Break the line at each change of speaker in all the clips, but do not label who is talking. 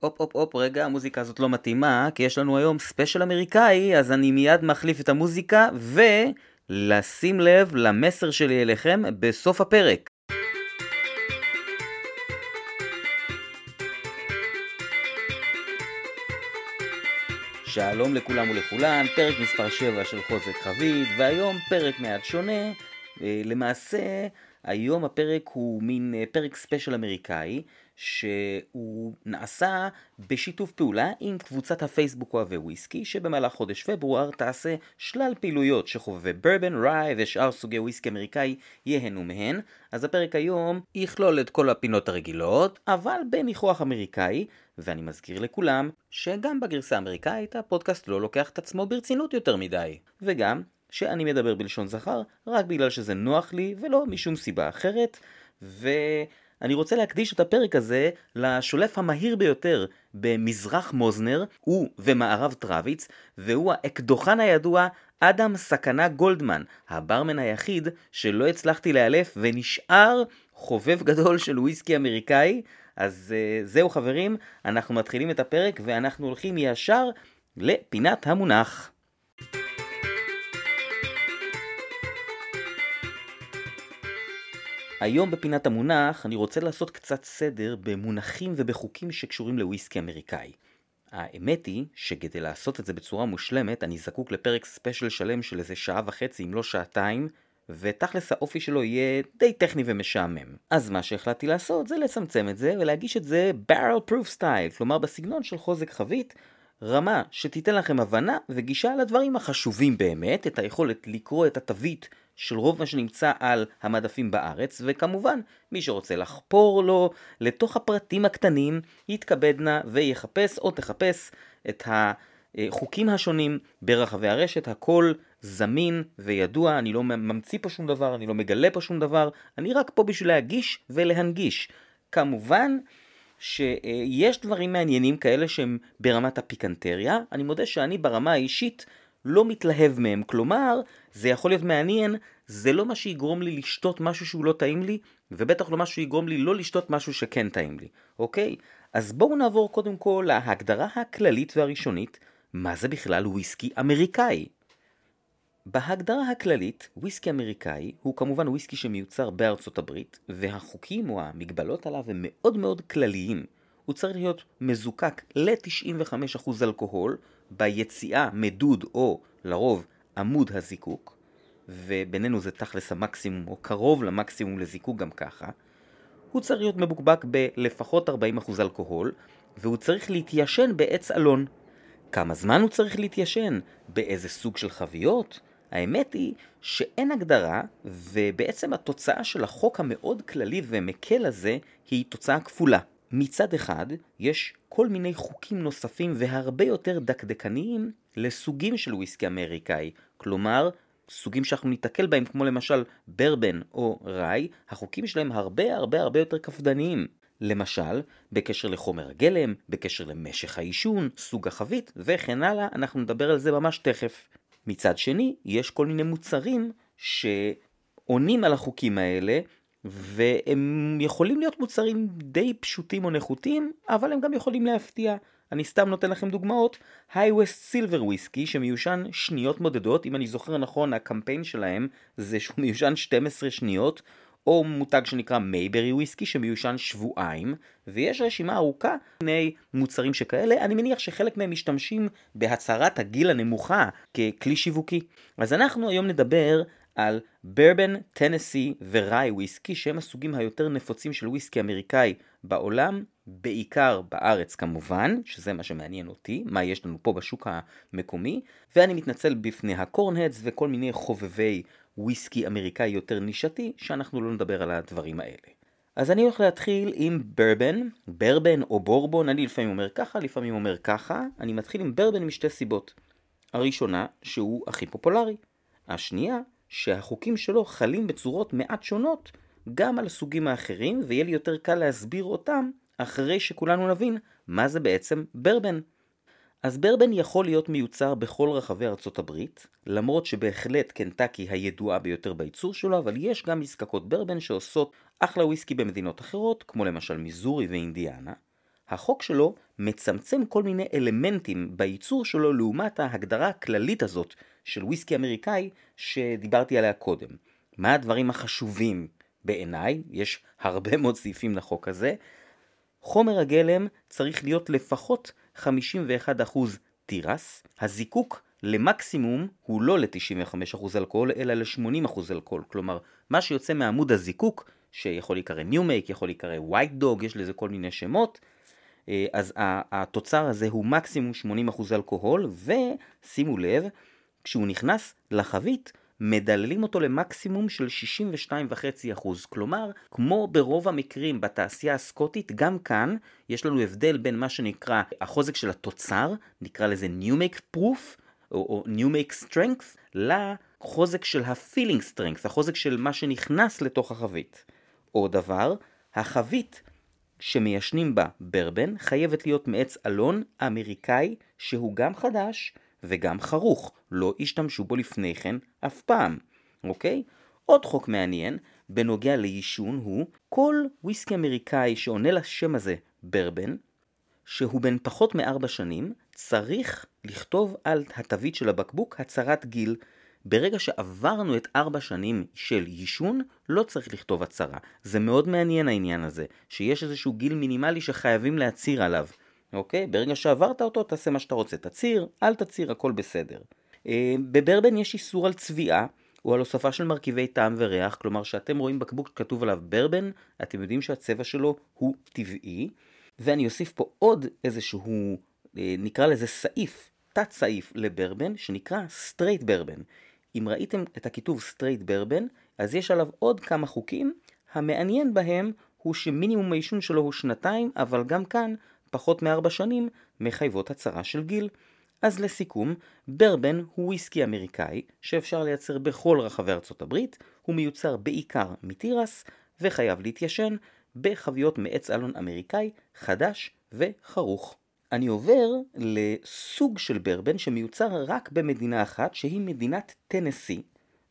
הופ הופ הופ, רגע, המוזיקה הזאת לא מתאימה, כי יש לנו היום ספיישל אמריקאי, אז אני מיד מחליף את המוזיקה, ולשים לב למסר שלי אליכם בסוף הפרק. שלום לכולם ולכולן, פרק מספר 7 של חוזק חבית, והיום פרק מעט שונה. אה, למעשה, היום הפרק הוא מין אה, פרק ספיישל אמריקאי, שהוא נעשה בשיתוף פעולה עם קבוצת הפייסבוק אוהבי וויסקי, שבמהלך חודש פברואר תעשה שלל פעילויות שחובבי ברבן, ראי ושאר סוגי וויסקי אמריקאי ייהנו מהן. אז הפרק היום יכלול את כל הפינות הרגילות, אבל בניחוח אמריקאי, ואני מזכיר לכולם שגם בגרסה האמריקאית הפודקאסט לא לוקח את עצמו ברצינות יותר מדי. וגם שאני מדבר בלשון זכר רק בגלל שזה נוח לי ולא משום סיבה אחרת. ואני רוצה להקדיש את הפרק הזה לשולף המהיר ביותר במזרח מוזנר, הוא ומערב טרוויץ, והוא האקדוחן הידוע אדם סכנה גולדמן, הברמן היחיד שלא הצלחתי לאלף ונשאר חובב גדול של וויסקי אמריקאי. אז uh, זהו חברים, אנחנו מתחילים את הפרק ואנחנו הולכים ישר לפינת המונח. היום בפינת המונח אני רוצה לעשות קצת סדר במונחים ובחוקים שקשורים לוויסקי אמריקאי. האמת היא שכדי לעשות את זה בצורה מושלמת אני זקוק לפרק ספיישל שלם של איזה שעה וחצי אם לא שעתיים ותכלס האופי שלו יהיה די טכני ומשעמם. אז מה שהחלטתי לעשות זה לצמצם את זה ולהגיש את זה barrel proof style, כלומר בסגנון של חוזק חבית, רמה שתיתן לכם הבנה וגישה לדברים החשובים באמת, את היכולת לקרוא את התווית של רוב מה שנמצא על המדפים בארץ, וכמובן, מי שרוצה לחפור לו לתוך הפרטים הקטנים, יתכבד נא ויחפש או תחפש את החוקים השונים ברחבי הרשת, הכל זמין וידוע, אני לא ממציא פה שום דבר, אני לא מגלה פה שום דבר, אני רק פה בשביל להגיש ולהנגיש. כמובן, שיש דברים מעניינים כאלה שהם ברמת הפיקנטריה, אני מודה שאני ברמה האישית לא מתלהב מהם, כלומר, זה יכול להיות מעניין, זה לא מה שיגרום לי לשתות משהו שהוא לא טעים לי, ובטח לא מה שיגרום לי לא לשתות משהו שכן טעים לי, אוקיי? אז בואו נעבור קודם כל להגדרה הכללית והראשונית, מה זה בכלל וויסקי אמריקאי? בהגדרה הכללית, וויסקי אמריקאי הוא כמובן וויסקי שמיוצר בארצות הברית, והחוקים או המגבלות עליו הם מאוד מאוד כלליים. הוא צריך להיות מזוקק ל-95% אלכוהול, ביציאה מדוד או לרוב עמוד הזיקוק, ובינינו זה תכלס המקסימום או קרוב למקסימום לזיקוק גם ככה. הוא צריך להיות מבוקבק בלפחות 40% אלכוהול, והוא צריך להתיישן בעץ אלון. כמה זמן הוא צריך להתיישן? באיזה סוג של חביות? האמת היא שאין הגדרה, ובעצם התוצאה של החוק המאוד כללי ומקל הזה היא תוצאה כפולה. מצד אחד, יש כל מיני חוקים נוספים והרבה יותר דקדקניים לסוגים של וויסקי אמריקאי. כלומר, סוגים שאנחנו ניתקל בהם, כמו למשל ברבן או ראי, החוקים שלהם הרבה הרבה הרבה יותר קפדניים. למשל, בקשר לחומר הגלם, בקשר למשך העישון, סוג החבית וכן הלאה, אנחנו נדבר על זה ממש תכף. מצד שני, יש כל מיני מוצרים שעונים על החוקים האלה, והם יכולים להיות מוצרים די פשוטים או נחותים, אבל הם גם יכולים להפתיע. אני סתם נותן לכם דוגמאות, היי-ווסט סילבר וויסקי שמיושן שניות מודדות, אם אני זוכר נכון הקמפיין שלהם זה שהוא מיושן 12 שניות, או מותג שנקרא מייברי וויסקי שמיושן שבועיים, ויש רשימה ארוכה מיני מוצרים שכאלה, אני מניח שחלק מהם משתמשים בהצהרת הגיל הנמוכה ככלי שיווקי. אז אנחנו היום נדבר על ברבן, טנסי וראי וויסקי שהם הסוגים היותר נפוצים של וויסקי אמריקאי בעולם, בעיקר בארץ כמובן, שזה מה שמעניין אותי, מה יש לנו פה בשוק המקומי, ואני מתנצל בפני הקורנהדס וכל מיני חובבי וויסקי אמריקאי יותר נישתי, שאנחנו לא נדבר על הדברים האלה. אז אני הולך להתחיל עם ברבן, ברבן או בורבון, אני לפעמים אומר ככה, לפעמים אומר ככה, אני מתחיל עם ברבן משתי סיבות. הראשונה, שהוא הכי פופולרי. השנייה, שהחוקים שלו חלים בצורות מעט שונות גם על הסוגים האחרים, ויהיה לי יותר קל להסביר אותם אחרי שכולנו נבין מה זה בעצם ברבן. אז ברבן יכול להיות מיוצר בכל רחבי ארצות הברית, למרות שבהחלט קנטקי הידועה ביותר בייצור שלו, אבל יש גם מזקקות ברבן שעושות אחלה וויסקי במדינות אחרות, כמו למשל מיזורי ואינדיאנה. החוק שלו מצמצם כל מיני אלמנטים בייצור שלו לעומת ההגדרה הכללית הזאת של וויסקי אמריקאי שדיברתי עליה קודם. מה הדברים החשובים בעיניי? יש הרבה מאוד סעיפים לחוק הזה. חומר הגלם צריך להיות לפחות 51% תירס, הזיקוק למקסימום הוא לא ל-95% אלכוהול, אלא ל-80% אלכוהול. כלומר, מה שיוצא מעמוד הזיקוק, שיכול להיקרא new make, יכול להיקרא white dog, יש לזה כל מיני שמות, אה, אז התוצר הזה הוא מקסימום 80% אלכוהול, ושימו לב, כשהוא נכנס לחבית, מדללים אותו למקסימום של 62.5%. כלומר, כמו ברוב המקרים בתעשייה הסקוטית, גם כאן יש לנו הבדל בין מה שנקרא החוזק של התוצר, נקרא לזה New Make Proof, או, או New Make Strength, לחוזק של ה-Feeling Strength, החוזק של מה שנכנס לתוך החבית. עוד דבר, החבית שמיישנים בה ברבן חייבת להיות מעץ אלון אמריקאי שהוא גם חדש וגם חרוך, לא השתמשו בו לפני כן אף פעם, אוקיי? עוד חוק מעניין בנוגע לעישון הוא כל וויסקי אמריקאי שעונה לשם הזה ברבן, שהוא בן פחות מארבע שנים, צריך לכתוב על התווית של הבקבוק הצהרת גיל. ברגע שעברנו את ארבע שנים של עישון, לא צריך לכתוב הצהרה. זה מאוד מעניין העניין הזה, שיש איזשהו גיל מינימלי שחייבים להצהיר עליו. אוקיי? ברגע שעברת אותו, תעשה מה שאתה רוצה. תצהיר, אל תצהיר, הכל בסדר. אה, בברבן יש איסור על צביעה, או על הוספה של מרכיבי טעם וריח, כלומר שאתם רואים בקבוק שכתוב עליו ברבן, אתם יודעים שהצבע שלו הוא טבעי. ואני אוסיף פה עוד איזשהו, אה, נקרא לזה סעיף, תת סעיף לברבן, שנקרא straight bourbon. אם ראיתם את הכיתוב straight bourbon, אז יש עליו עוד כמה חוקים, המעניין בהם הוא שמינימום היישון שלו הוא שנתיים, אבל גם כאן פחות מארבע שנים מחייבות הצהרה של גיל. אז לסיכום, ברבן הוא וויסקי אמריקאי שאפשר לייצר בכל רחבי ארצות הברית, הוא מיוצר בעיקר מתירס וחייב להתיישן בחביות מעץ אלון אמריקאי חדש וחרוך. אני עובר לסוג של ברבן שמיוצר רק במדינה אחת שהיא מדינת טנסי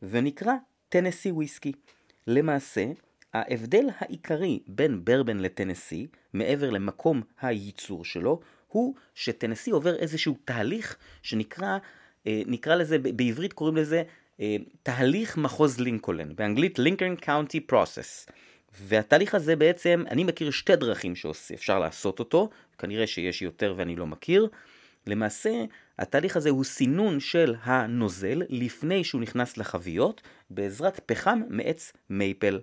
ונקרא Tennessee whiskey. למעשה, ההבדל העיקרי בין ברבן לטנסי, מעבר למקום הייצור שלו, הוא שטנסי עובר איזשהו תהליך שנקרא, אה, נקרא לזה, בעברית קוראים לזה אה, תהליך מחוז לינקולן, באנגלית Lincoln County Process. והתהליך הזה בעצם, אני מכיר שתי דרכים שאפשר לעשות אותו, כנראה שיש יותר ואני לא מכיר. למעשה, התהליך הזה הוא סינון של הנוזל לפני שהוא נכנס לחביות, בעזרת פחם מעץ מייפל.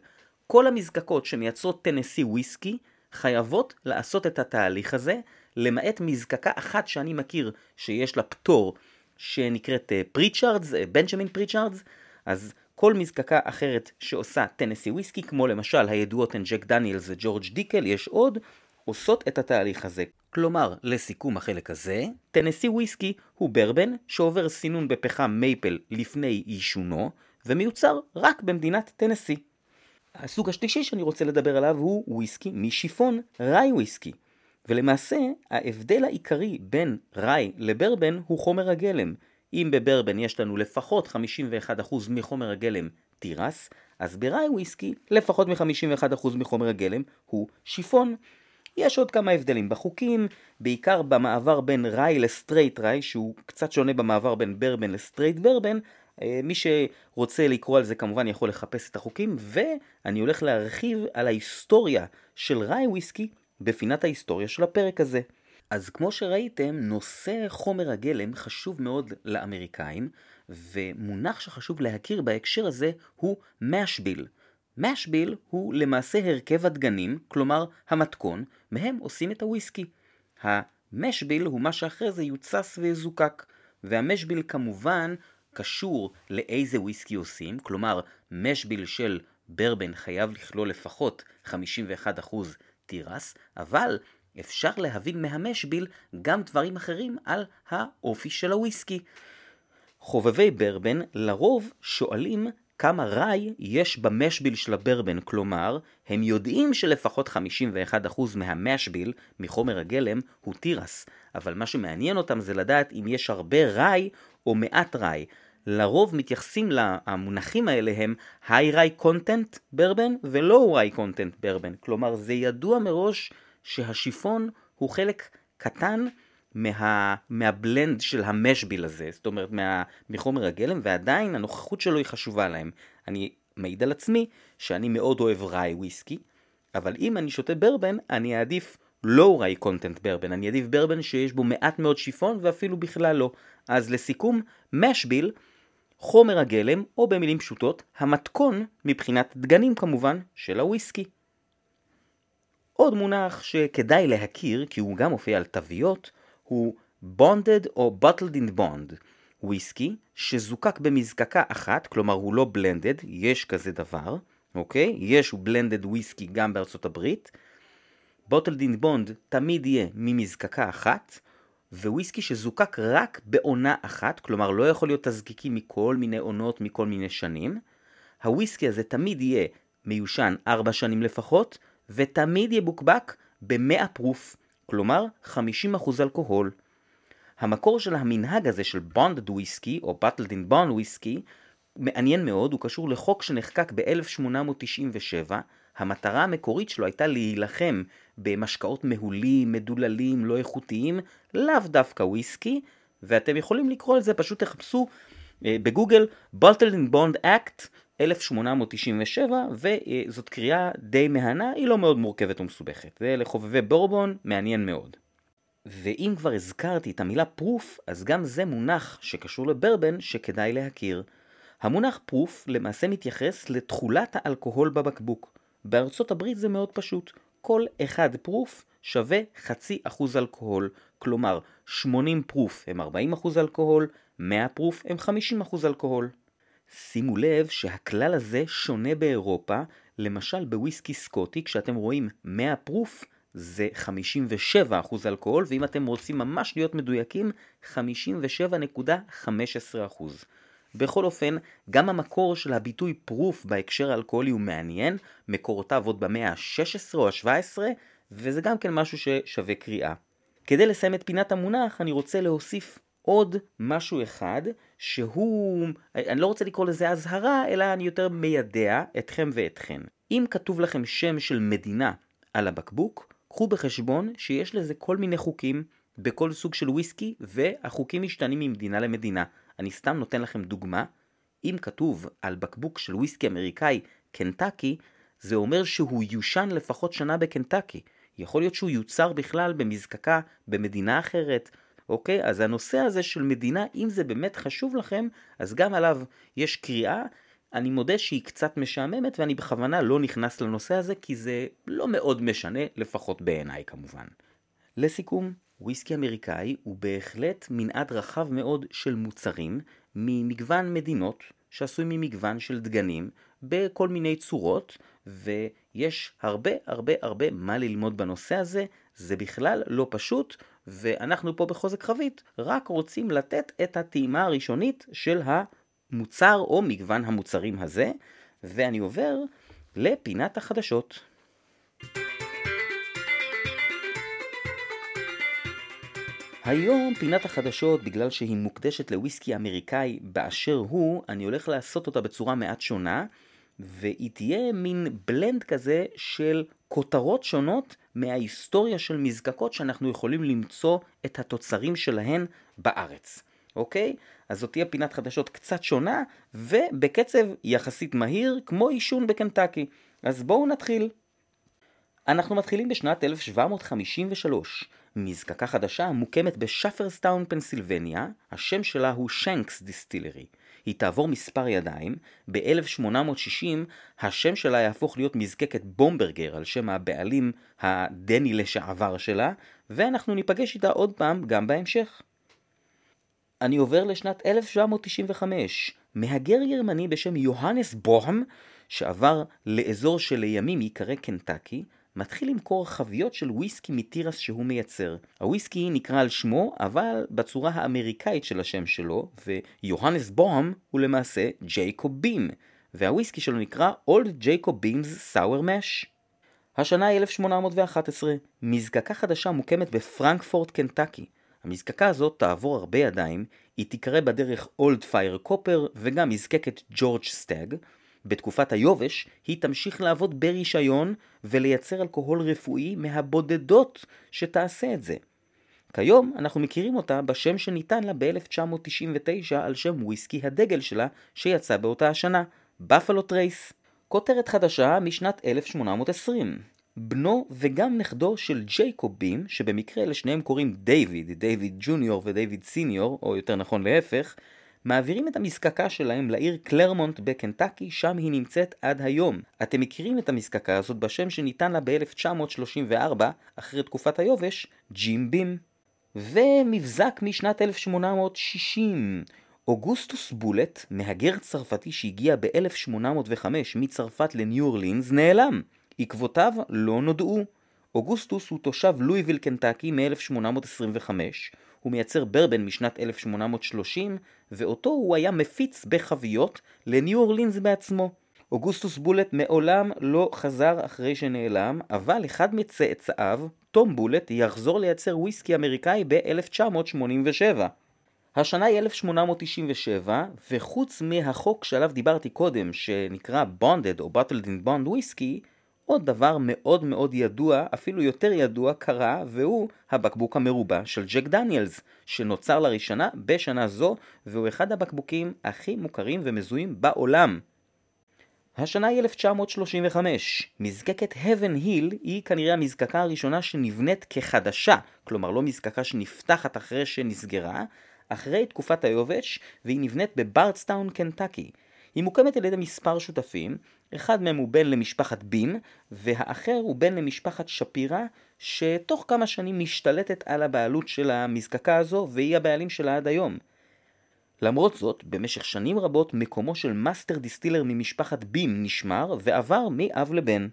כל המזקקות שמייצרות Tennessee whiskey חייבות לעשות את התהליך הזה, למעט מזקקה אחת שאני מכיר שיש לה פטור שנקראת פריצ'ארדס, בנג'מין פריצ'ארדס, אז כל מזקקה אחרת שעושה Tennessee whiskey, כמו למשל הידועות הן ג'ק דניאלס וג'ורג' דיקל, יש עוד, עושות את התהליך הזה. כלומר, לסיכום החלק הזה, Tennessee whiskey הוא ברבן שעובר סינון בפחם מייפל לפני יישונו, ומיוצר רק במדינת טנסי. הסוג השלישי שאני רוצה לדבר עליו הוא וויסקי משיפון, rye whiskey. ולמעשה, ההבדל העיקרי בין rye לברבן הוא חומר הגלם. אם בברבן יש לנו לפחות 51% מחומר הגלם תירס, אז ב rye whiskey לפחות מ-51% מחומר הגלם הוא שיפון. יש עוד כמה הבדלים בחוקים, בעיקר במעבר בין rye ל straight rye, שהוא קצת שונה במעבר בין ברבן ל straight bourbon, מי שרוצה לקרוא על זה כמובן יכול לחפש את החוקים, ואני הולך להרחיב על ההיסטוריה של rye whiskey בפינת ההיסטוריה של הפרק הזה. אז כמו שראיתם, נושא חומר הגלם חשוב מאוד לאמריקאים, ומונח שחשוב להכיר בהקשר הזה הוא משביל. משביל הוא למעשה הרכב הדגנים, כלומר המתכון, מהם עושים את הוויסקי. המשביל הוא מה שאחרי זה יוצס ויזוקק, והמשביל כמובן קשור לאיזה וויסקי עושים, כלומר משביל של ברבן חייב לכלול לפחות 51% תירס, אבל אפשר להבין מהמשביל גם דברים אחרים על האופי של הוויסקי. חובבי ברבן לרוב שואלים כמה ראי יש במשביל של הברבן, כלומר, הם יודעים שלפחות 51% מהמשביל, מחומר הגלם, הוא תירס, אבל מה שמעניין אותם זה לדעת אם יש הרבה ראי או מעט ראי. לרוב מתייחסים למונחים האלה הם rye content ברבן rye content ברבן, כלומר זה ידוע מראש שהשיפון הוא חלק קטן מה, מהבלנד של המשביל הזה, זאת אומרת מה, מחומר הגלם, ועדיין הנוכחות שלו היא חשובה להם. אני מעיד על עצמי שאני מאוד אוהב ראי וויסקי, אבל אם אני שותה ברבן, אני אעדיף לואו ראי קונטנט ברבן, אני אעדיף ברבן שיש בו מעט מאוד שיפון ואפילו בכלל לא. אז לסיכום, משביל, חומר הגלם, או במילים פשוטות, המתכון, מבחינת דגנים כמובן, של הוויסקי. עוד מונח שכדאי להכיר, כי הוא גם מופיע על תוויות, הוא Bonded או Bottled in Bond, וויסקי שזוקק במזקקה אחת, כלומר הוא לא בלנדד, יש כזה דבר, אוקיי? יש בלנדד וויסקי גם בארצות הברית. Bottled in Bond תמיד יהיה ממזקקה אחת, וויסקי שזוקק רק בעונה אחת, כלומר לא יכול להיות תזקיקים מכל מיני עונות, מכל מיני שנים. הוויסקי הזה תמיד יהיה מיושן 4 שנים לפחות, ותמיד יבוקבק ב-100 פרוף, כלומר 50% אלכוהול. המקור של המנהג הזה של בונדד וויסקי, או in Bond וויסקי, מעניין מאוד, הוא קשור לחוק שנחקק ב-1897, המטרה המקורית שלו הייתה להילחם במשקאות מהולים, מדוללים, לא איכותיים, לאו דווקא וויסקי, ואתם יכולים לקרוא על זה, פשוט תחפשו אה, בגוגל Bottled in Bond Act 1897, וזאת קריאה די מהנה, היא לא מאוד מורכבת ומסובכת. זה לחובבי בורבון, מעניין מאוד. ואם כבר הזכרתי את המילה פרוף, אז גם זה מונח שקשור לברבן שכדאי להכיר. המונח פרוף למעשה מתייחס לתכולת האלכוהול בבקבוק. בארצות הברית זה מאוד פשוט. כל אחד פרוף שווה חצי אחוז אלכוהול. כלומר, 80 פרוף הם 40 אחוז אלכוהול, 100 פרוף הם 50 אחוז אלכוהול. שימו לב שהכלל הזה שונה באירופה, למשל בוויסקי סקוטי, כשאתם רואים 100 פרוף, זה 57% אלכוהול, ואם אתם רוצים ממש להיות מדויקים, 57.15%. בכל אופן, גם המקור של הביטוי פרוף בהקשר האלכוהולי הוא מעניין, מקורותיו עוד במאה ה-16 או ה-17, וזה גם כן משהו ששווה קריאה. כדי לסיים את פינת המונח, אני רוצה להוסיף עוד משהו אחד, שהוא, אני לא רוצה לקרוא לזה אזהרה, אלא אני יותר מיידע אתכם ואתכן. אם כתוב לכם שם של מדינה על הבקבוק, קחו בחשבון שיש לזה כל מיני חוקים בכל סוג של וויסקי, והחוקים משתנים ממדינה למדינה. אני סתם נותן לכם דוגמה, אם כתוב על בקבוק של וויסקי אמריקאי קנטקי, זה אומר שהוא יושן לפחות שנה בקנטקי. יכול להיות שהוא יוצר בכלל במזקקה במדינה אחרת, אוקיי? אז הנושא הזה של מדינה, אם זה באמת חשוב לכם, אז גם עליו יש קריאה. אני מודה שהיא קצת משעממת ואני בכוונה לא נכנס לנושא הזה כי זה לא מאוד משנה, לפחות בעיניי כמובן. לסיכום, וויסקי אמריקאי הוא בהחלט מנעד רחב מאוד של מוצרים ממגוון מדינות שעשוי ממגוון של דגנים בכל מיני צורות ויש הרבה הרבה הרבה מה ללמוד בנושא הזה, זה בכלל לא פשוט ואנחנו פה בחוזק חבית רק רוצים לתת את הטעימה הראשונית של המוצר או מגוון המוצרים הזה ואני עובר לפינת החדשות. היום פינת החדשות, בגלל שהיא מוקדשת לוויסקי אמריקאי באשר הוא, אני הולך לעשות אותה בצורה מעט שונה, והיא תהיה מין בלנד כזה של כותרות שונות מההיסטוריה של מזקקות שאנחנו יכולים למצוא את התוצרים שלהן בארץ. אוקיי? אז זאת תהיה פינת חדשות קצת שונה, ובקצב יחסית מהיר, כמו עישון בקנטקי. אז בואו נתחיל. אנחנו מתחילים בשנת 1753. מזקקה חדשה מוקמת בשפרסטאון, פנסילבניה, השם שלה הוא שנקס דיסטילרי. היא תעבור מספר ידיים, ב-1860 השם שלה יהפוך להיות מזקקת בומברגר על שם הבעלים הדני לשעבר שלה, ואנחנו ניפגש איתה עוד פעם גם בהמשך. אני עובר לשנת 1795. מהגר גרמני בשם יוהנס בוהם, שעבר לאזור שלימים ייקרא קנטקי, מתחיל למכור חביות של וויסקי מתירס שהוא מייצר. הוויסקי נקרא על שמו, אבל בצורה האמריקאית של השם שלו, ויוהנס בוהם הוא למעשה ג'ייקוב בים, והוויסקי שלו נקרא Old Jacob Beams Sour Mash. השנה היא 1811, מזקקה חדשה מוקמת בפרנקפורט, קנטקי. המזקקה הזאת תעבור הרבה ידיים, היא תיקרא בדרך Old Fire Copper וגם מזקקת ג'ורג' סטאג, בתקופת היובש היא תמשיך לעבוד ברישיון ולייצר אלכוהול רפואי מהבודדות שתעשה את זה. כיום אנחנו מכירים אותה בשם שניתן לה ב-1999 על שם וויסקי הדגל שלה שיצא באותה השנה, Buffalo Trace. כותרת חדשה משנת 1820. בנו וגם נכדו של ג'ייקוב בים, שבמקרה לשניהם קוראים דיוויד, דיוויד ג'וניור ודייוויד סיניור, או יותר נכון להפך, מעבירים את המזקקה שלהם לעיר קלרמונט בקנטקי, שם היא נמצאת עד היום. אתם מכירים את המזקקה הזאת בשם שניתן לה ב-1934, אחרי תקופת היובש, ג'ים בים. ומבזק משנת 1860. אוגוסטוס בולט, מהגר צרפתי שהגיע ב-1805 מצרפת לניו אורלינס, נעלם. עקבותיו לא נודעו. אוגוסטוס הוא תושב לואיביל קנטקי מ-1825, הוא מייצר ברבן משנת 1830, ואותו הוא היה מפיץ בחביות לניו אורלינס בעצמו. אוגוסטוס בולט מעולם לא חזר אחרי שנעלם, אבל אחד מצאצאיו, תום בולט, יחזור לייצר וויסקי אמריקאי ב-1987. השנה היא 1897, וחוץ מהחוק שעליו דיברתי קודם, שנקרא Bonded או Bottled in Bond Whisky, עוד דבר מאוד מאוד ידוע, אפילו יותר ידוע, קרה, והוא הבקבוק המרובע של ג'ק דניאלס, שנוצר לראשונה בשנה זו, והוא אחד הבקבוקים הכי מוכרים ומזוהים בעולם. השנה היא 1935. מזקקת Heaven Hill היא כנראה המזקקה הראשונה שנבנית כחדשה, כלומר לא מזקקה שנפתחת אחרי שנסגרה, אחרי תקופת היובש, והיא נבנית בברדסטאון, קנטקי. היא מוקמת על ידי מספר שותפים, אחד מהם הוא בן למשפחת בים, והאחר הוא בן למשפחת שפירא, שתוך כמה שנים משתלטת על הבעלות של המזקקה הזו, והיא הבעלים שלה עד היום. למרות זאת, במשך שנים רבות מקומו של master distiller ממשפחת בים נשמר, ועבר מאב לבן.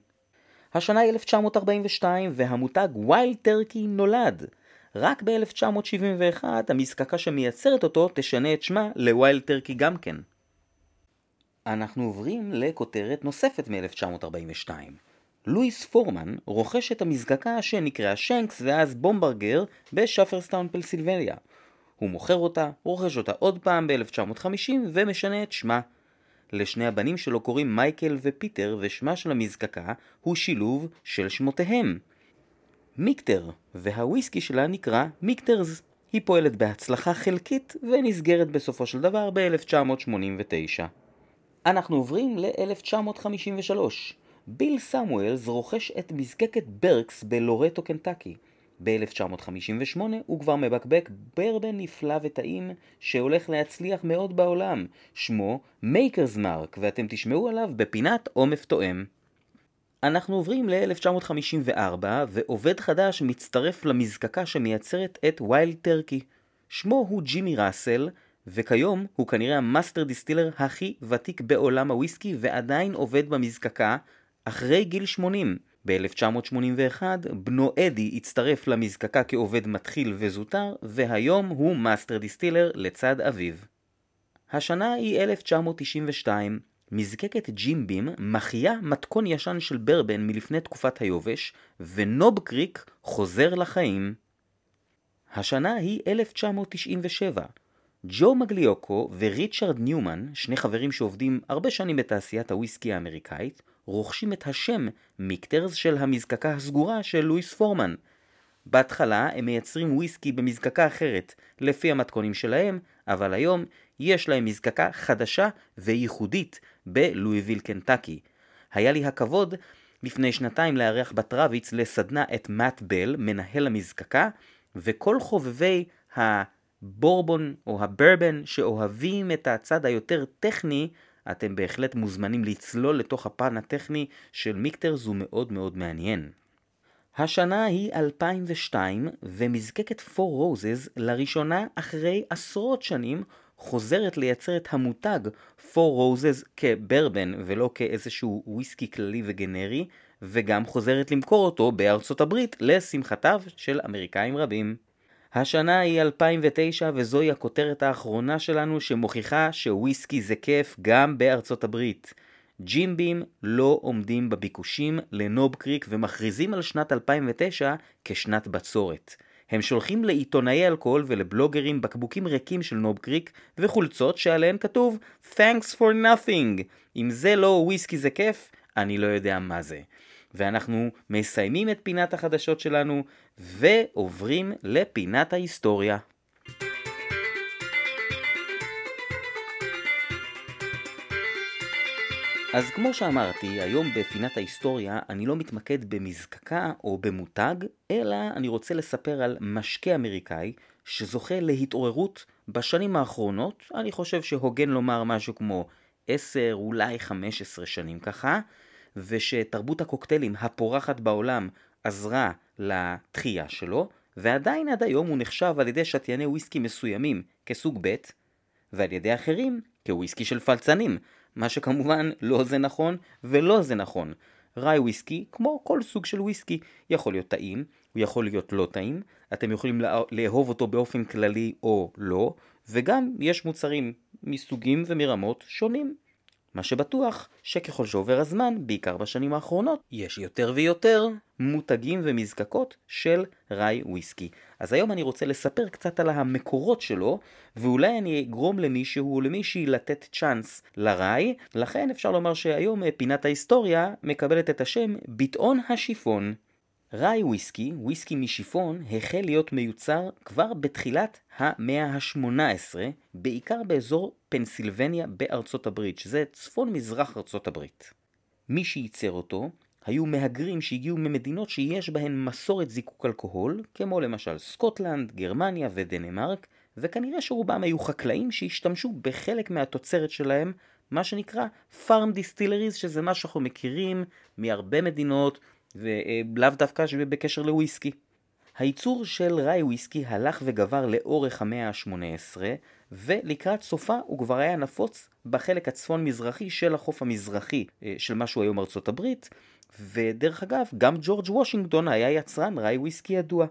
השנה היא 1942, והמותג Wild Turkey נולד. רק ב-1971 המזקקה שמייצרת אותו תשנה את שמה ל Wild Turkey גם כן. אנחנו עוברים לכותרת נוספת מ-1942. לואיס פורמן רוכש את המזקקה שנקראה שנקס ואז בומברגר בשפרסטאון פנסילבניה. הוא מוכר אותה, רוכש אותה עוד פעם ב-1950 ומשנה את שמה. לשני הבנים שלו קוראים מייקל ופיטר ושמה של המזקקה הוא שילוב של שמותיהם. Michter, והוויסקי שלה נקרא Michter's. היא פועלת בהצלחה חלקית ונסגרת בסופו של דבר ב-1989. אנחנו עוברים ל-1953. ביל סמואלס רוכש את מזקקת ברקס בלורטו קנטקי. ב-1958 הוא כבר מבקבק ברבן נפלא וטעים שהולך להצליח מאוד בעולם. שמו Maker's Mark, ואתם תשמעו עליו בפינת עומף תואם. אנחנו עוברים ל-1954, ועובד חדש מצטרף למזקקה שמייצרת את Wild Turkey. שמו הוא ג'ימי ראסל, וכיום הוא כנראה ה master distiller הכי ותיק בעולם הוויסקי ועדיין עובד במזקקה אחרי גיל 80. ב-1981 בנו אדי הצטרף למזקקה כעובד מתחיל וזוטר, והיום הוא master distiller לצד אביו. השנה היא 1992, מזקקת Jim Beam מחיה מתכון ישן של ברבן מלפני תקופת היובש, ו Knob Creek חוזר לחיים. השנה היא 1997, ג'ו מגליוקו וריצ'רד ניומן, שני חברים שעובדים הרבה שנים בתעשיית הוויסקי האמריקאית, רוכשים את השם מיקטרס של המזקקה הסגורה של לואיס פורמן. בהתחלה הם מייצרים וויסקי במזקקה אחרת, לפי המתכונים שלהם, אבל היום יש להם מזקקה חדשה וייחודית בלואיביל קנטקי. היה לי הכבוד לפני שנתיים לארח בטרוויץ לסדנה את מאט בל, מנהל המזקקה, וכל חובבי ה... הבורבון או הברבן שאוהבים את הצד היותר טכני, אתם בהחלט מוזמנים לצלול לתוך הפן הטכני של מיקטרס, הוא מאוד מאוד מעניין. השנה היא 2002, ומזקקת פור רוזז לראשונה אחרי עשרות שנים חוזרת לייצר את המותג פור רוזז כברבן ולא כאיזשהו וויסקי כללי וגנרי, וגם חוזרת למכור אותו בארצות הברית לשמחתיו של אמריקאים רבים. השנה היא 2009 וזוהי הכותרת האחרונה שלנו שמוכיחה שוויסקי זה כיף גם בארצות הברית. ג'ימבים לא עומדים בביקושים לנוב קריק ומכריזים על שנת 2009 כשנת בצורת. הם שולחים לעיתונאי אלכוהול ולבלוגרים בקבוקים ריקים של נוב קריק וחולצות שעליהן כתוב Thanks for nothing. אם זה לא וויסקי זה כיף, אני לא יודע מה זה. ואנחנו מסיימים את פינת החדשות שלנו ועוברים לפינת ההיסטוריה. אז כמו שאמרתי, היום בפינת ההיסטוריה אני לא מתמקד במזקקה או במותג, אלא אני רוצה לספר על משקה אמריקאי שזוכה להתעוררות בשנים האחרונות, אני חושב שהוגן לומר משהו כמו 10, אולי 15 שנים ככה, ושתרבות הקוקטיילים הפורחת בעולם עזרה לתחייה שלו, ועדיין עד היום הוא נחשב על ידי שתייני וויסקי מסוימים כסוג ב', ועל ידי אחרים כוויסקי של פלצנים, מה שכמובן לא זה נכון ולא זה נכון. ראי וויסקי, כמו כל סוג של וויסקי, יכול להיות טעים, הוא יכול להיות לא טעים, אתם יכולים לאהוב אותו באופן כללי או לא, וגם יש מוצרים מסוגים ומרמות שונים. מה שבטוח שככל שעובר הזמן, בעיקר בשנים האחרונות, יש יותר ויותר מותגים ומזקקות של ראי וויסקי. אז היום אני רוצה לספר קצת על המקורות שלו, ואולי אני אגרום למישהו או למישהי לתת צ'אנס לראי, לכן אפשר לומר שהיום פינת ההיסטוריה מקבלת את השם ביטאון השיפון. ראי וויסקי, וויסקי משיפון, החל להיות מיוצר כבר בתחילת המאה ה-18, בעיקר באזור פנסילבניה בארצות הברית, שזה צפון מזרח ארצות הברית. מי שייצר אותו היו מהגרים שהגיעו ממדינות שיש בהן מסורת זיקוק אלכוהול, כמו למשל סקוטלנד, גרמניה ודנמרק, וכנראה שרובם היו חקלאים שהשתמשו בחלק מהתוצרת שלהם, מה שנקרא farm distilleries, שזה מה שאנחנו מכירים מהרבה מדינות, ולאו דווקא בקשר לוויסקי. הייצור של ראי וויסקי הלך וגבר לאורך המאה ה-18, ולקראת סופה הוא כבר היה נפוץ בחלק הצפון-מזרחי של החוף המזרחי אה, של מה שהוא היום ארצות הברית, ודרך אגב, גם ג'ורג' וושינגטון היה יצרן ראי וויסקי ידוע.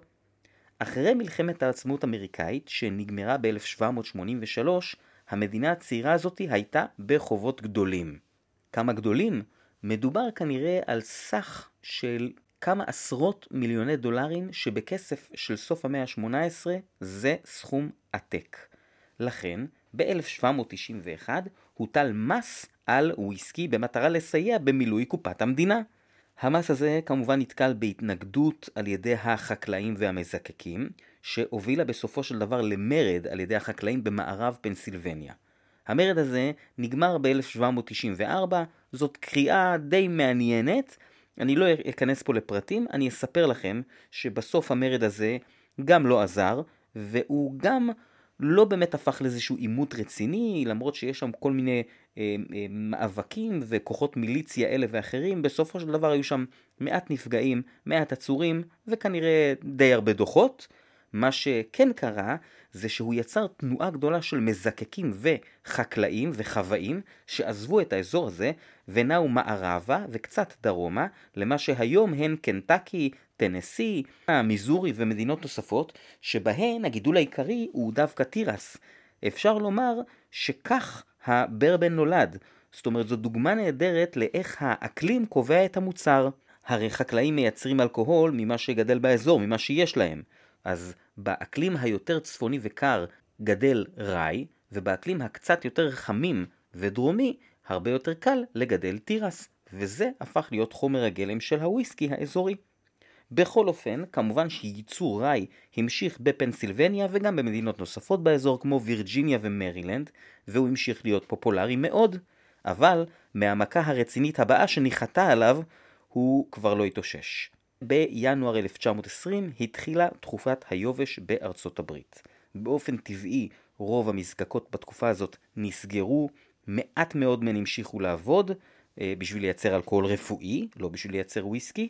אחרי מלחמת העצמאות האמריקאית, שנגמרה ב-1783, המדינה הצעירה הזאת הייתה בחובות גדולים. כמה גדולים? מדובר כנראה על סך של כמה עשרות מיליוני דולרים שבכסף של סוף המאה ה-18 זה סכום עתק. לכן, ב-1791 הוטל מס על וויסקי במטרה לסייע במילוי קופת המדינה. המס הזה כמובן נתקל בהתנגדות על ידי החקלאים והמזקקים, שהובילה בסופו של דבר למרד על ידי החקלאים במערב פנסילבניה. המרד הזה נגמר ב-1794, זאת קריאה די מעניינת, אני לא אכנס פה לפרטים, אני אספר לכם שבסוף המרד הזה גם לא עזר, והוא גם לא באמת הפך לאיזשהו עימות רציני, למרות שיש שם כל מיני אה, אה, מאבקים וכוחות מיליציה אלה ואחרים, בסופו של דבר היו שם מעט נפגעים, מעט עצורים, וכנראה די הרבה דוחות. מה שכן קרה, זה שהוא יצר תנועה גדולה של מזקקים וחקלאים וחוואים שעזבו את האזור הזה ונעו מערבה וקצת דרומה למה שהיום הן קנטקי, טנסי, מיזורי ומדינות נוספות שבהן הגידול העיקרי הוא דווקא תירס. אפשר לומר שכך הברבן נולד. זאת אומרת זו דוגמה נהדרת לאיך האקלים קובע את המוצר. הרי חקלאים מייצרים אלכוהול ממה שגדל באזור, ממה שיש להם. אז באקלים היותר צפוני וקר גדל ראי, ובאקלים הקצת יותר חמים ודרומי הרבה יותר קל לגדל תירס, וזה הפך להיות חומר הגלם של הוויסקי האזורי. בכל אופן, כמובן שייצור ראי המשיך בפנסילבניה וגם במדינות נוספות באזור כמו וירג'יניה ומרילנד, והוא המשיך להיות פופולרי מאוד, אבל מהמכה הרצינית הבאה שניחתה עליו, הוא כבר לא התאושש. בינואר 1920 התחילה תקופת היובש בארצות הברית. באופן טבעי רוב המזקקות בתקופה הזאת נסגרו, מעט מאוד מהן המשיכו לעבוד אה, בשביל לייצר אלכוהול רפואי, לא בשביל לייצר וויסקי,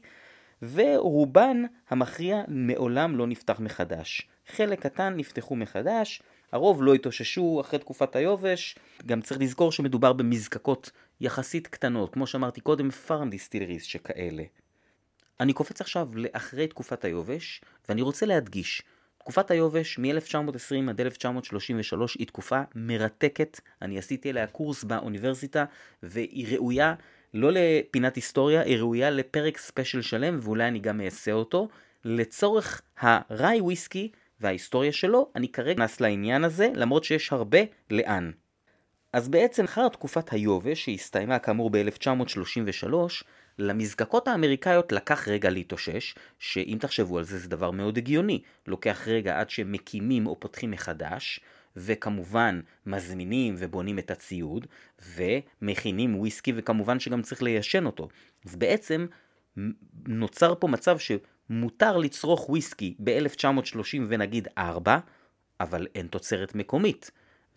ורובן המכריע מעולם לא נפתח מחדש. חלק קטן נפתחו מחדש, הרוב לא התאוששו אחרי תקופת היובש, גם צריך לזכור שמדובר במזקקות יחסית קטנות, כמו שאמרתי קודם, פארם דיסטילריס שכאלה. אני קופץ עכשיו לאחרי תקופת היובש, ואני רוצה להדגיש, תקופת היובש מ-1920 עד 1933 היא תקופה מרתקת, אני עשיתי עליה קורס באוניברסיטה, והיא ראויה לא לפינת היסטוריה, היא ראויה לפרק ספיישל שלם, ואולי אני גם אעשה אותו. לצורך הריי וויסקי וההיסטוריה שלו, אני כרגע נכנס לעניין הזה, למרות שיש הרבה לאן. אז בעצם אחר תקופת היובש, שהסתיימה כאמור ב-1933, למזקקות האמריקאיות לקח רגע להתאושש, שאם תחשבו על זה זה דבר מאוד הגיוני. לוקח רגע עד שמקימים או פותחים מחדש, וכמובן מזמינים ובונים את הציוד, ומכינים וויסקי וכמובן שגם צריך ליישן אותו. אז בעצם נוצר פה מצב שמותר לצרוך וויסקי ב-1930 ונגיד 4, אבל אין תוצרת מקומית.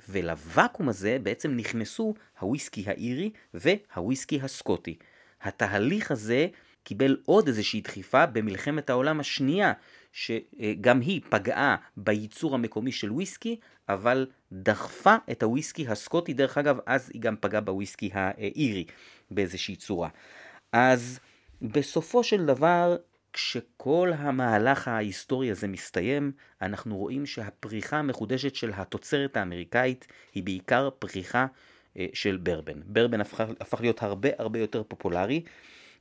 ולוואקום הזה בעצם נכנסו הוויסקי האירי והוויסקי הסקוטי. התהליך הזה קיבל עוד איזושהי דחיפה במלחמת העולם השנייה, שגם היא פגעה בייצור המקומי של וויסקי, אבל דחפה את הוויסקי הסקוטי, דרך אגב, אז היא גם פגעה בוויסקי האירי באיזושהי צורה. אז בסופו של דבר, כשכל המהלך ההיסטורי הזה מסתיים, אנחנו רואים שהפריחה המחודשת של התוצרת האמריקאית היא בעיקר פריחה של ברבן. ברבן הפך, הפך להיות הרבה הרבה יותר פופולרי,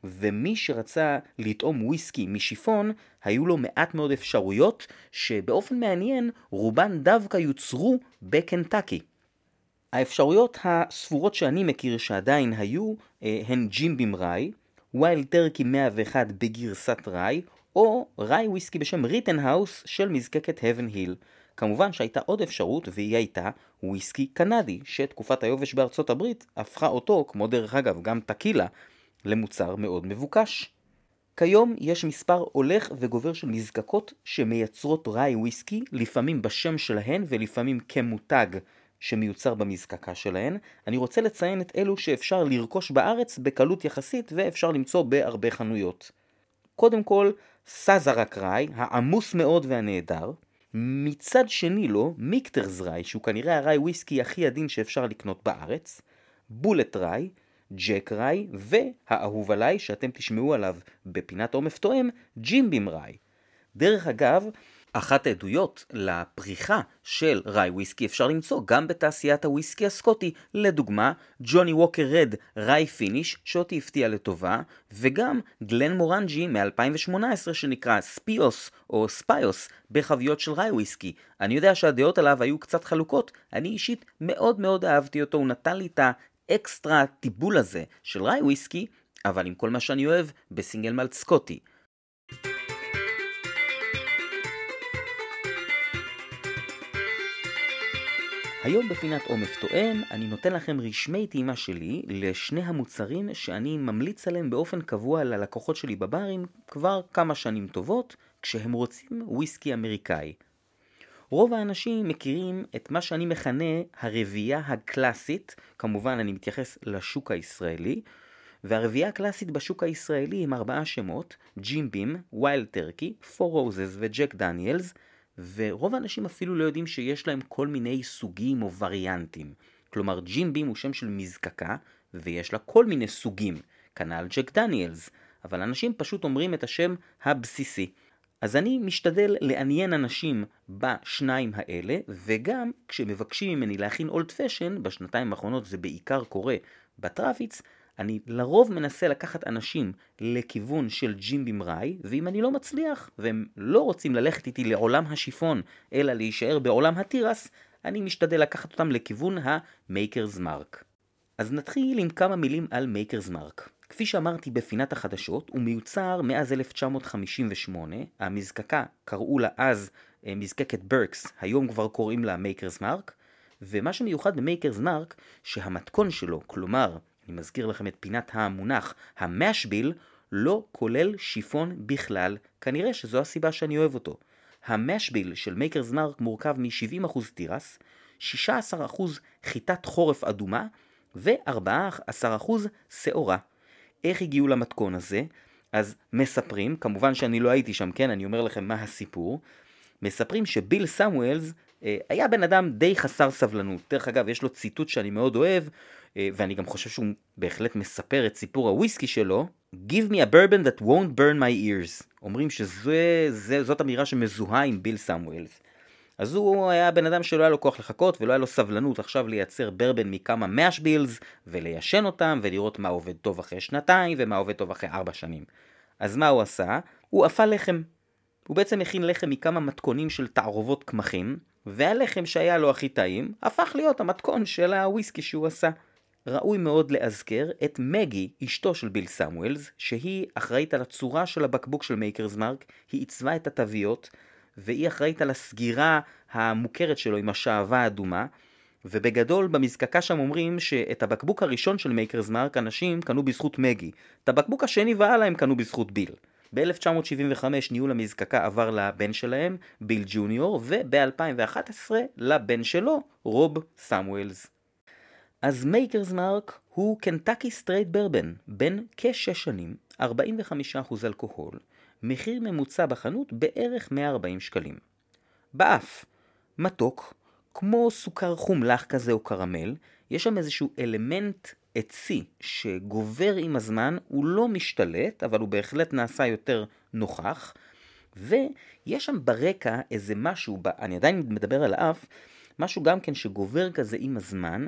ומי שרצה לטעום וויסקי משיפון, היו לו מעט מאוד אפשרויות, שבאופן מעניין רובן דווקא יוצרו בקנטקי. האפשרויות הספורות שאני מכיר שעדיין היו אה, הן Jim Beam Rye, Wild Turkey 101 בגרסת rye, או rye whiskey בשם Rittenhouse של מזקקת Heaven Hill. כמובן שהייתה עוד אפשרות והיא הייתה וויסקי קנדי, שתקופת היובש בארצות הברית הפכה אותו, כמו דרך אגב גם טקילה, למוצר מאוד מבוקש. כיום יש מספר הולך וגובר של מזקקות שמייצרות ראי וויסקי, לפעמים בשם שלהן ולפעמים כמותג שמיוצר במזקקה שלהן. אני רוצה לציין את אלו שאפשר לרכוש בארץ בקלות יחסית ואפשר למצוא בהרבה חנויות. קודם כל, סאזרק ראי, העמוס מאוד והנהדר. מצד שני לו, מיקטרס ראי, שהוא כנראה הראי וויסקי הכי עדין שאפשר לקנות בארץ. Bulleit Rye, Jack Rye, והאהוב עליי, שאתם תשמעו עליו בפינת עומף תואם, Jim Beam Rye. דרך אגב, אחת העדויות לפריחה של rye whiskey אפשר למצוא גם בתעשיית הוויסקי הסקוטי, לדוגמה Johnnie Walker Red Rye Finish שאותי הפתיע לטובה, וגם Glenmorangie מ-2018 שנקרא Spios או Spios בחביות של rye whiskey. אני יודע שהדעות עליו היו קצת חלוקות, אני אישית מאוד מאוד אהבתי אותו, הוא נתן לי את האקסטרה טיבול הזה של ראי וויסקי, אבל עם כל מה שאני אוהב בסינגל מלט סקוטי. היום בפינת עומף תואם אני נותן לכם רשמי טעימה שלי לשני המוצרים שאני ממליץ עליהם באופן קבוע ללקוחות שלי בברים כבר כמה שנים טובות כשהם רוצים וויסקי אמריקאי. רוב האנשים מכירים את מה שאני מכנה הרביעייה הקלאסית, כמובן אני מתייחס לשוק הישראלי, והרביעייה הקלאסית בשוק הישראלי עם ארבעה שמות, ג'ים בים, ויילד טרקי, פור רוזס וג'ק דניאלס, ורוב האנשים אפילו לא יודעים שיש להם כל מיני סוגים או וריאנטים. כלומר, ג'ים בים הוא שם של מזקקה, ויש לה כל מיני סוגים, כנ"ל ג'ק דניאלס, אבל אנשים פשוט אומרים את השם הבסיסי. אז אני משתדל לעניין אנשים בשניים האלה, וגם כשמבקשים ממני להכין אולד פשן, בשנתיים האחרונות זה בעיקר קורה בטראפיץ, אני לרוב מנסה לקחת אנשים לכיוון של Jim Beam Rye, ואם אני לא מצליח, והם לא רוצים ללכת איתי לעולם השיפון, אלא להישאר בעולם התירס, אני משתדל לקחת אותם לכיוון ה Maker's Mark. אז נתחיל עם כמה מילים על Maker's Mark. כפי שאמרתי בפינת החדשות, הוא מיוצר מאז 1958, המזקקה קראו לה אז אה, מזקקת ברקס, היום כבר קוראים לה Maker's Mark, ומה שמיוחד ב Maker's Mark, שהמתכון שלו, כלומר אני מזכיר לכם את פינת המונח ה mash bill, לא כולל שיפון בכלל, כנראה שזו הסיבה שאני אוהב אותו. ה mash bill של Maker's Mark מורכב מ-70% תירס, 16% חיטת חורף אדומה ו-14% שעורה. איך הגיעו למתכון הזה? אז מספרים, כמובן שאני לא הייתי שם, כן, אני אומר לכם מה הסיפור. מספרים שביל סמואלס אה, היה בן אדם די חסר סבלנות. דרך אגב, יש לו ציטוט שאני מאוד אוהב, ואני גם חושב שהוא בהחלט מספר את סיפור הוויסקי שלו, Give me a bourbon that won't burn my ears. אומרים שזאת אמירה שמזוהה עם ביל סמואלס. אז הוא היה בן אדם שלא היה לו כוח לחכות ולא היה לו סבלנות עכשיו לייצר ברבן מכמה מאש בילס וליישן אותם ולראות מה עובד טוב אחרי שנתיים ומה עובד טוב אחרי ארבע שנים. אז מה הוא עשה? הוא אפה לחם. הוא בעצם הכין לחם מכמה מתכונים של תערובות קמחים, והלחם שהיה לו הכי טעים, הפך להיות המתכון של הוויסקי שהוא עשה. ראוי מאוד לאזכר את מגי, אשתו של ביל סמואלס, שהיא אחראית על הצורה של הבקבוק של Maker's Mark, היא עיצבה את התוויות, והיא אחראית על הסגירה המוכרת שלו עם השעווה האדומה, ובגדול במזקקה שם אומרים שאת הבקבוק הראשון של Maker's Mark אנשים קנו בזכות מגי, את הבקבוק השני והלאה הם קנו בזכות ביל. ב-1975 ניהול המזקקה עבר לבן שלהם, ביל ג'וניור, וב-2011 לבן שלו, רוב סמואלס. אז Maker's Mark הוא Kentucky straight bourbon, בן כשש שנים, 45% אלכוהול, מחיר ממוצע בחנות בערך 140 שקלים. באף, מתוק, כמו סוכר חום לח כזה או קרמל, יש שם איזשהו אלמנט עצי שגובר עם הזמן, הוא לא משתלט, אבל הוא בהחלט נעשה יותר נוכח, ויש שם ברקע איזה משהו, אני עדיין מדבר על האף, משהו גם כן שגובר כזה עם הזמן,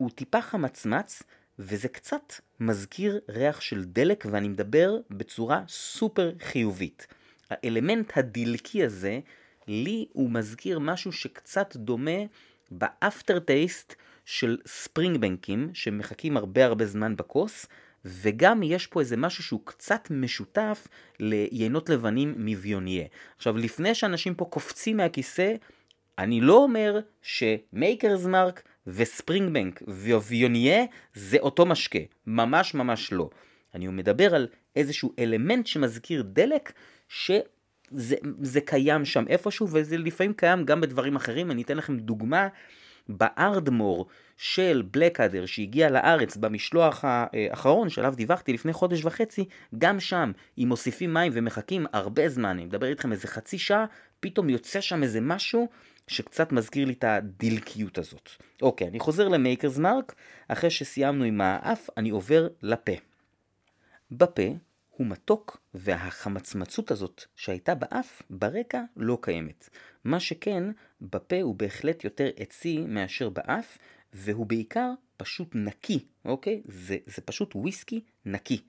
הוא טיפה חמצמץ, וזה קצת מזכיר ריח של דלק, ואני מדבר בצורה סופר חיובית. האלמנט הדלקי הזה, לי הוא מזכיר משהו שקצת דומה ב aftertaste של Springbank ים, שמחכים הרבה הרבה זמן בכוס, וגם יש פה איזה משהו שהוא קצת משותף ליינות לבנים מוויונייה. עכשיו, לפני שאנשים פה קופצים מהכיסא, אני לא אומר ש Maker's Mark ו Springbank וויונייה זה אותו משקה, ממש ממש לא. אני מדבר על איזשהו אלמנט שמזכיר דלק, שזה קיים שם איפשהו, וזה לפעמים קיים גם בדברים אחרים. אני אתן לכם דוגמה, בארדמור של בלקאדר שהגיע לארץ במשלוח האחרון שעליו דיווחתי לפני חודש וחצי, גם שם, אם מוסיפים מים ומחכים הרבה זמן, אני מדבר איתכם איזה חצי שעה, פתאום יוצא שם איזה משהו שקצת מזכיר לי את הדלקיות הזאת. אוקיי, אני חוזר למייקרס מרק, אחרי שסיימנו עם האף, אני עובר לפה. בפה הוא מתוק, והחמצמצות הזאת שהייתה באף, ברקע לא קיימת. מה שכן, בפה הוא בהחלט יותר עצי מאשר באף, והוא בעיקר פשוט נקי, אוקיי? זה, זה פשוט וויסקי נקי.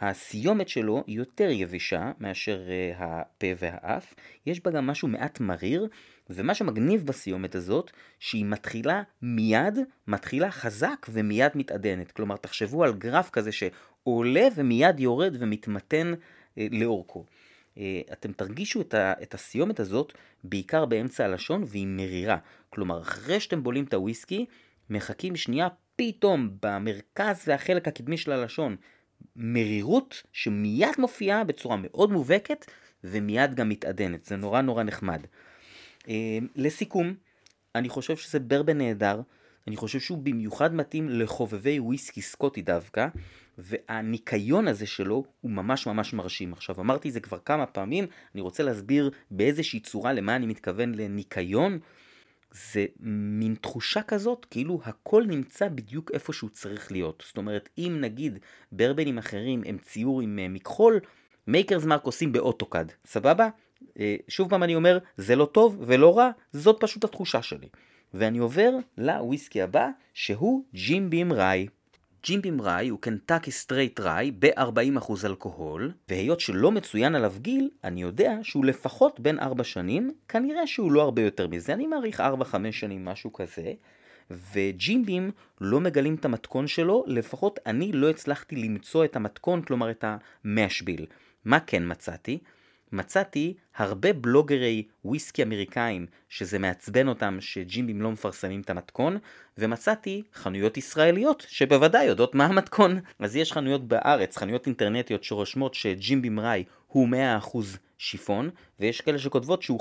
הסיומת שלו היא יותר יבשה מאשר uh, הפה והאף, יש בה גם משהו מעט מריר, ומה שמגניב בסיומת הזאת, שהיא מתחילה מיד, מתחילה חזק ומיד מתעדנת. כלומר, תחשבו על גרף כזה שעולה ומיד יורד ומתמתן uh, לאורכו. Uh, אתם תרגישו את, את הסיומת הזאת בעיקר באמצע הלשון והיא מרירה. כלומר, אחרי שאתם בולים את הוויסקי, מחכים שנייה פתאום במרכז והחלק הקדמי של הלשון מרירות שמיד מופיעה בצורה מאוד מובהקת ומיד גם מתעדנת, זה נורא נורא נחמד. אה, לסיכום, אני חושב שזה ברבן נהדר, אני חושב שהוא במיוחד מתאים לחובבי וויסקי סקוטי דווקא, והניקיון הזה שלו הוא ממש ממש מרשים. עכשיו אמרתי את זה כבר כמה פעמים, אני רוצה להסביר באיזושהי צורה למה אני מתכוון לניקיון. זה מין תחושה כזאת כאילו הכל נמצא בדיוק איפה שהוא צריך להיות. זאת אומרת, אם נגיד בורבונים אחרים הם ציור עם אה, מכחול, Maker's Mark עושים ב AutoCAD, סבבה? אה, שוב פעם אני אומר, זה לא טוב ולא רע, זאת פשוט התחושה שלי. ואני עובר לוויסקי הבא, שהוא Jim Beam Rye. Jim Beam Rye הוא Kentucky straight rye ב-40% אלכוהול, והיות שלא מצוין עליו גיל, אני יודע שהוא לפחות בן 4 שנים, כנראה שהוא לא הרבה יותר מזה, אני מעריך 4-5 שנים, משהו כזה. ו Jim Beam לא מגלים את המתכון שלו, לפחות אני לא הצלחתי למצוא את המתכון, כלומר את ה mash bill. מה כן מצאתי? מצאתי הרבה בלוגרי וויסקי אמריקאים שזה מעצבן אותם ש Jim Beam לא מפרסמים את המתכון ומצאתי חנויות ישראליות שבוודאי יודעות מה המתכון. אז יש חנויות בארץ, חנויות אינטרנטיות שרושמות שג'ימבים ראי הוא 100% שיפון ויש כאלה שכותבות שהוא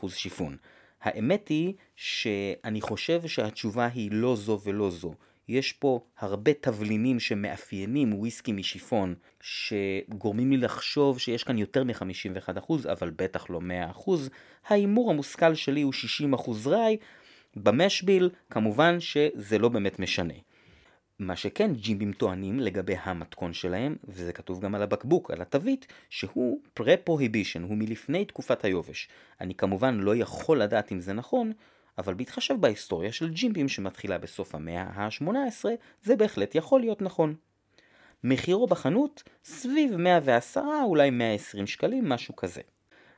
51% שיפון. האמת היא שאני חושב שהתשובה היא לא זו ולא זו יש פה הרבה תבלינים שמאפיינים וויסקי משיפון, שגורמים לי לחשוב שיש כאן יותר מ-51%, אבל בטח לא 100%. ההימור המושכל שלי הוא 60% ראי, במשביל כמובן שזה לא באמת משנה. מה שכן ג'ימבים טוענים לגבי המתכון שלהם, וזה כתוב גם על הבקבוק, על התווית, שהוא פרה-פרוהיבישן, הוא מלפני תקופת היובש. אני כמובן לא יכול לדעת אם זה נכון, אבל בהתחשב בהיסטוריה של ג'ימבים שמתחילה בסוף המאה ה-18, זה בהחלט יכול להיות נכון. מחירו בחנות סביב 110 אולי 120 שקלים, משהו כזה.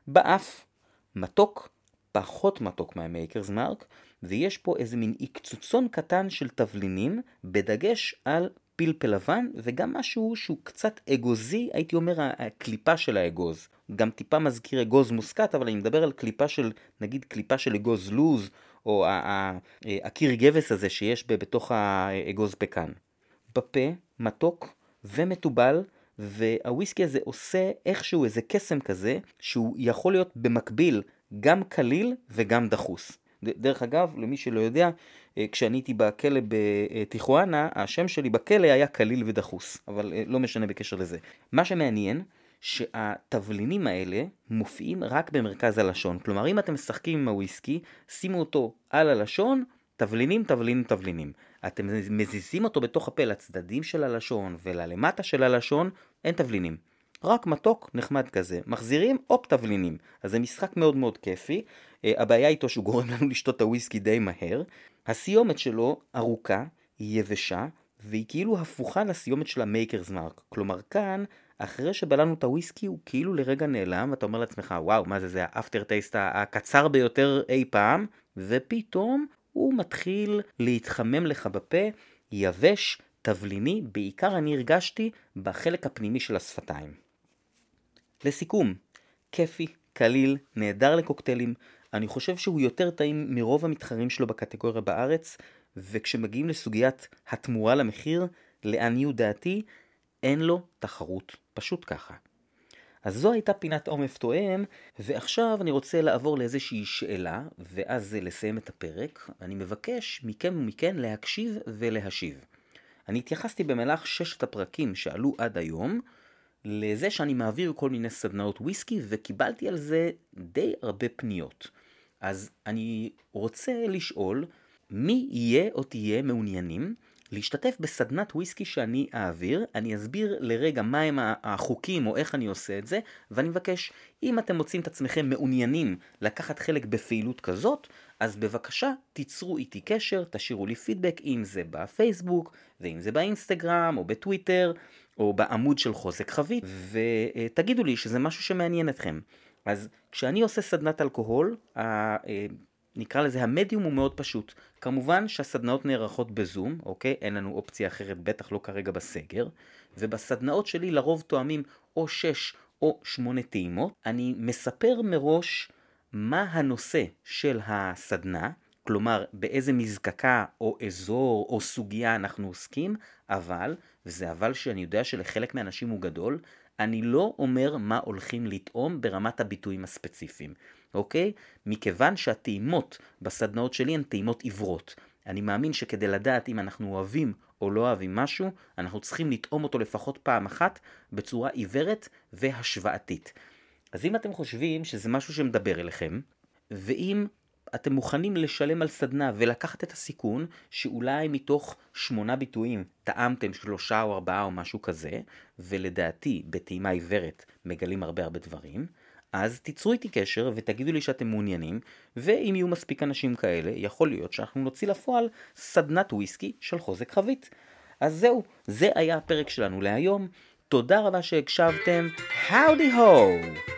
באף. מתוק, פחות מתוק מהמייקרס מרק, ויש פה איזה מין עקצוצון קטן של תבלינים, בדגש על פלפל לבן, וגם משהו שהוא קצת אגוזי, הייתי אומר הקליפה של האגוז. גם טיפה מזכיר אגוז מוסקת, אבל אני מדבר על קליפה של, נגיד קליפה של אגוז לוז, או הקיר גבס הזה שיש בתוך האגוז פקן. בפה, מתוק ומתובל, והוויסקי הזה עושה איכשהו איזה קסם כזה, שהוא יכול להיות במקביל גם קליל וגם דחוס. דרך אגב, למי שלא יודע, אה, כשאני הייתי בכלא בטיחואנה, השם שלי בכלא היה קליל ודחוס, אבל אה, לא משנה בקשר לזה. מה שמעניין, שהתבלינים האלה מופיעים רק במרכז הלשון. כלומר, אם אתם משחקים עם הוויסקי, שימו אותו על הלשון, תבלינים, תבלינים, תבלינים. אתם מזיזים אותו בתוך הפה לצדדים של הלשון וללמטה של הלשון, אין תבלינים. רק מתוק נחמד כזה. מחזירים, הופ תבלינים. אז זה משחק מאוד מאוד כיפי. אה, הבעיה איתו שהוא גורם לנו לשתות את הוויסקי די מהר. הסיומת שלו ארוכה, היא יבשה, והיא כאילו הפוכה לסיומת של ה Maker's Mark. כלומר כאן, אחרי שבלענו את הוויסקי הוא כאילו לרגע נעלם, ואתה אומר לעצמך, וואו, מה זה, זה ה aftertaste הקצר ביותר אי פעם, ופתאום הוא מתחיל להתחמם לך בפה, יבש, תבליני, בעיקר אני הרגשתי בחלק הפנימי של השפתיים. לסיכום, כיפי, קליל, נהדר לקוקטיילים, אני חושב שהוא יותר טעים מרוב המתחרים שלו בקטגוריה בארץ, וכשמגיעים לסוגיית התמורה למחיר, לעניות דעתי, אין לו תחרות, פשוט ככה. אז זו הייתה פינת עומף תואם, ועכשיו אני רוצה לעבור לאיזושהי שאלה, ואז לסיים את הפרק. אני מבקש מכם ומכן להקשיב ולהשיב. אני התייחסתי במהלך ששת הפרקים שעלו עד היום, לזה שאני מעביר כל מיני סדנאות וויסקי, וקיבלתי על זה די הרבה פניות. אז אני רוצה לשאול, מי יהיה או תהיה מעוניינים להשתתף בסדנת וויסקי שאני אעביר, אני אסביר לרגע מהם החוקים או איך אני עושה את זה, ואני מבקש, אם אתם מוצאים את עצמכם מעוניינים לקחת חלק בפעילות כזאת, אז בבקשה תיצרו איתי קשר, תשאירו לי פידבק, אם זה בפייסבוק, ואם זה באינסטגרם, או בטוויטר, או בעמוד של חוזק חבית, ותגידו לי שזה משהו שמעניין אתכם. אז כשאני עושה סדנת אלכוהול, אה, נקרא לזה המדיום הוא מאוד פשוט. כמובן שהסדנאות נערכות בזום, אוקיי? אין לנו אופציה אחרת, בטח לא כרגע בסגר. ובסדנאות שלי לרוב תואמים או 6 או 8 טעימות. אני מספר מראש מה הנושא של הסדנה, כלומר באיזה מזקקה או אזור או סוגיה אנחנו עוסקים, אבל, וזה אבל שאני יודע שלחלק מהאנשים הוא גדול, אני לא אומר מה הולכים לטעום ברמת הביטויים הספציפיים. אוקיי? מכיוון שהטעימות בסדנאות שלי הן טעימות עיוורות. אני מאמין שכדי לדעת אם אנחנו אוהבים או לא אוהבים משהו, אנחנו צריכים לטעום אותו לפחות פעם אחת בצורה עיוורת והשוואתית. אז אם אתם חושבים שזה משהו שמדבר אליכם, ואם אתם מוכנים לשלם על סדנה ולקחת את הסיכון שאולי מתוך שמונה ביטויים טעמתם שלושה או ארבעה או משהו כזה, ולדעתי בטעימה עיוורת מגלים הרבה הרבה דברים, אז תיצרו איתי קשר ותגידו לי שאתם מעוניינים, ואם יהיו מספיק אנשים כאלה, יכול להיות שאנחנו נוציא לפועל סדנת וויסקי של חוזק חבית. אז זהו, זה היה הפרק שלנו להיום. תודה רבה שהקשבתם. Howdy ho!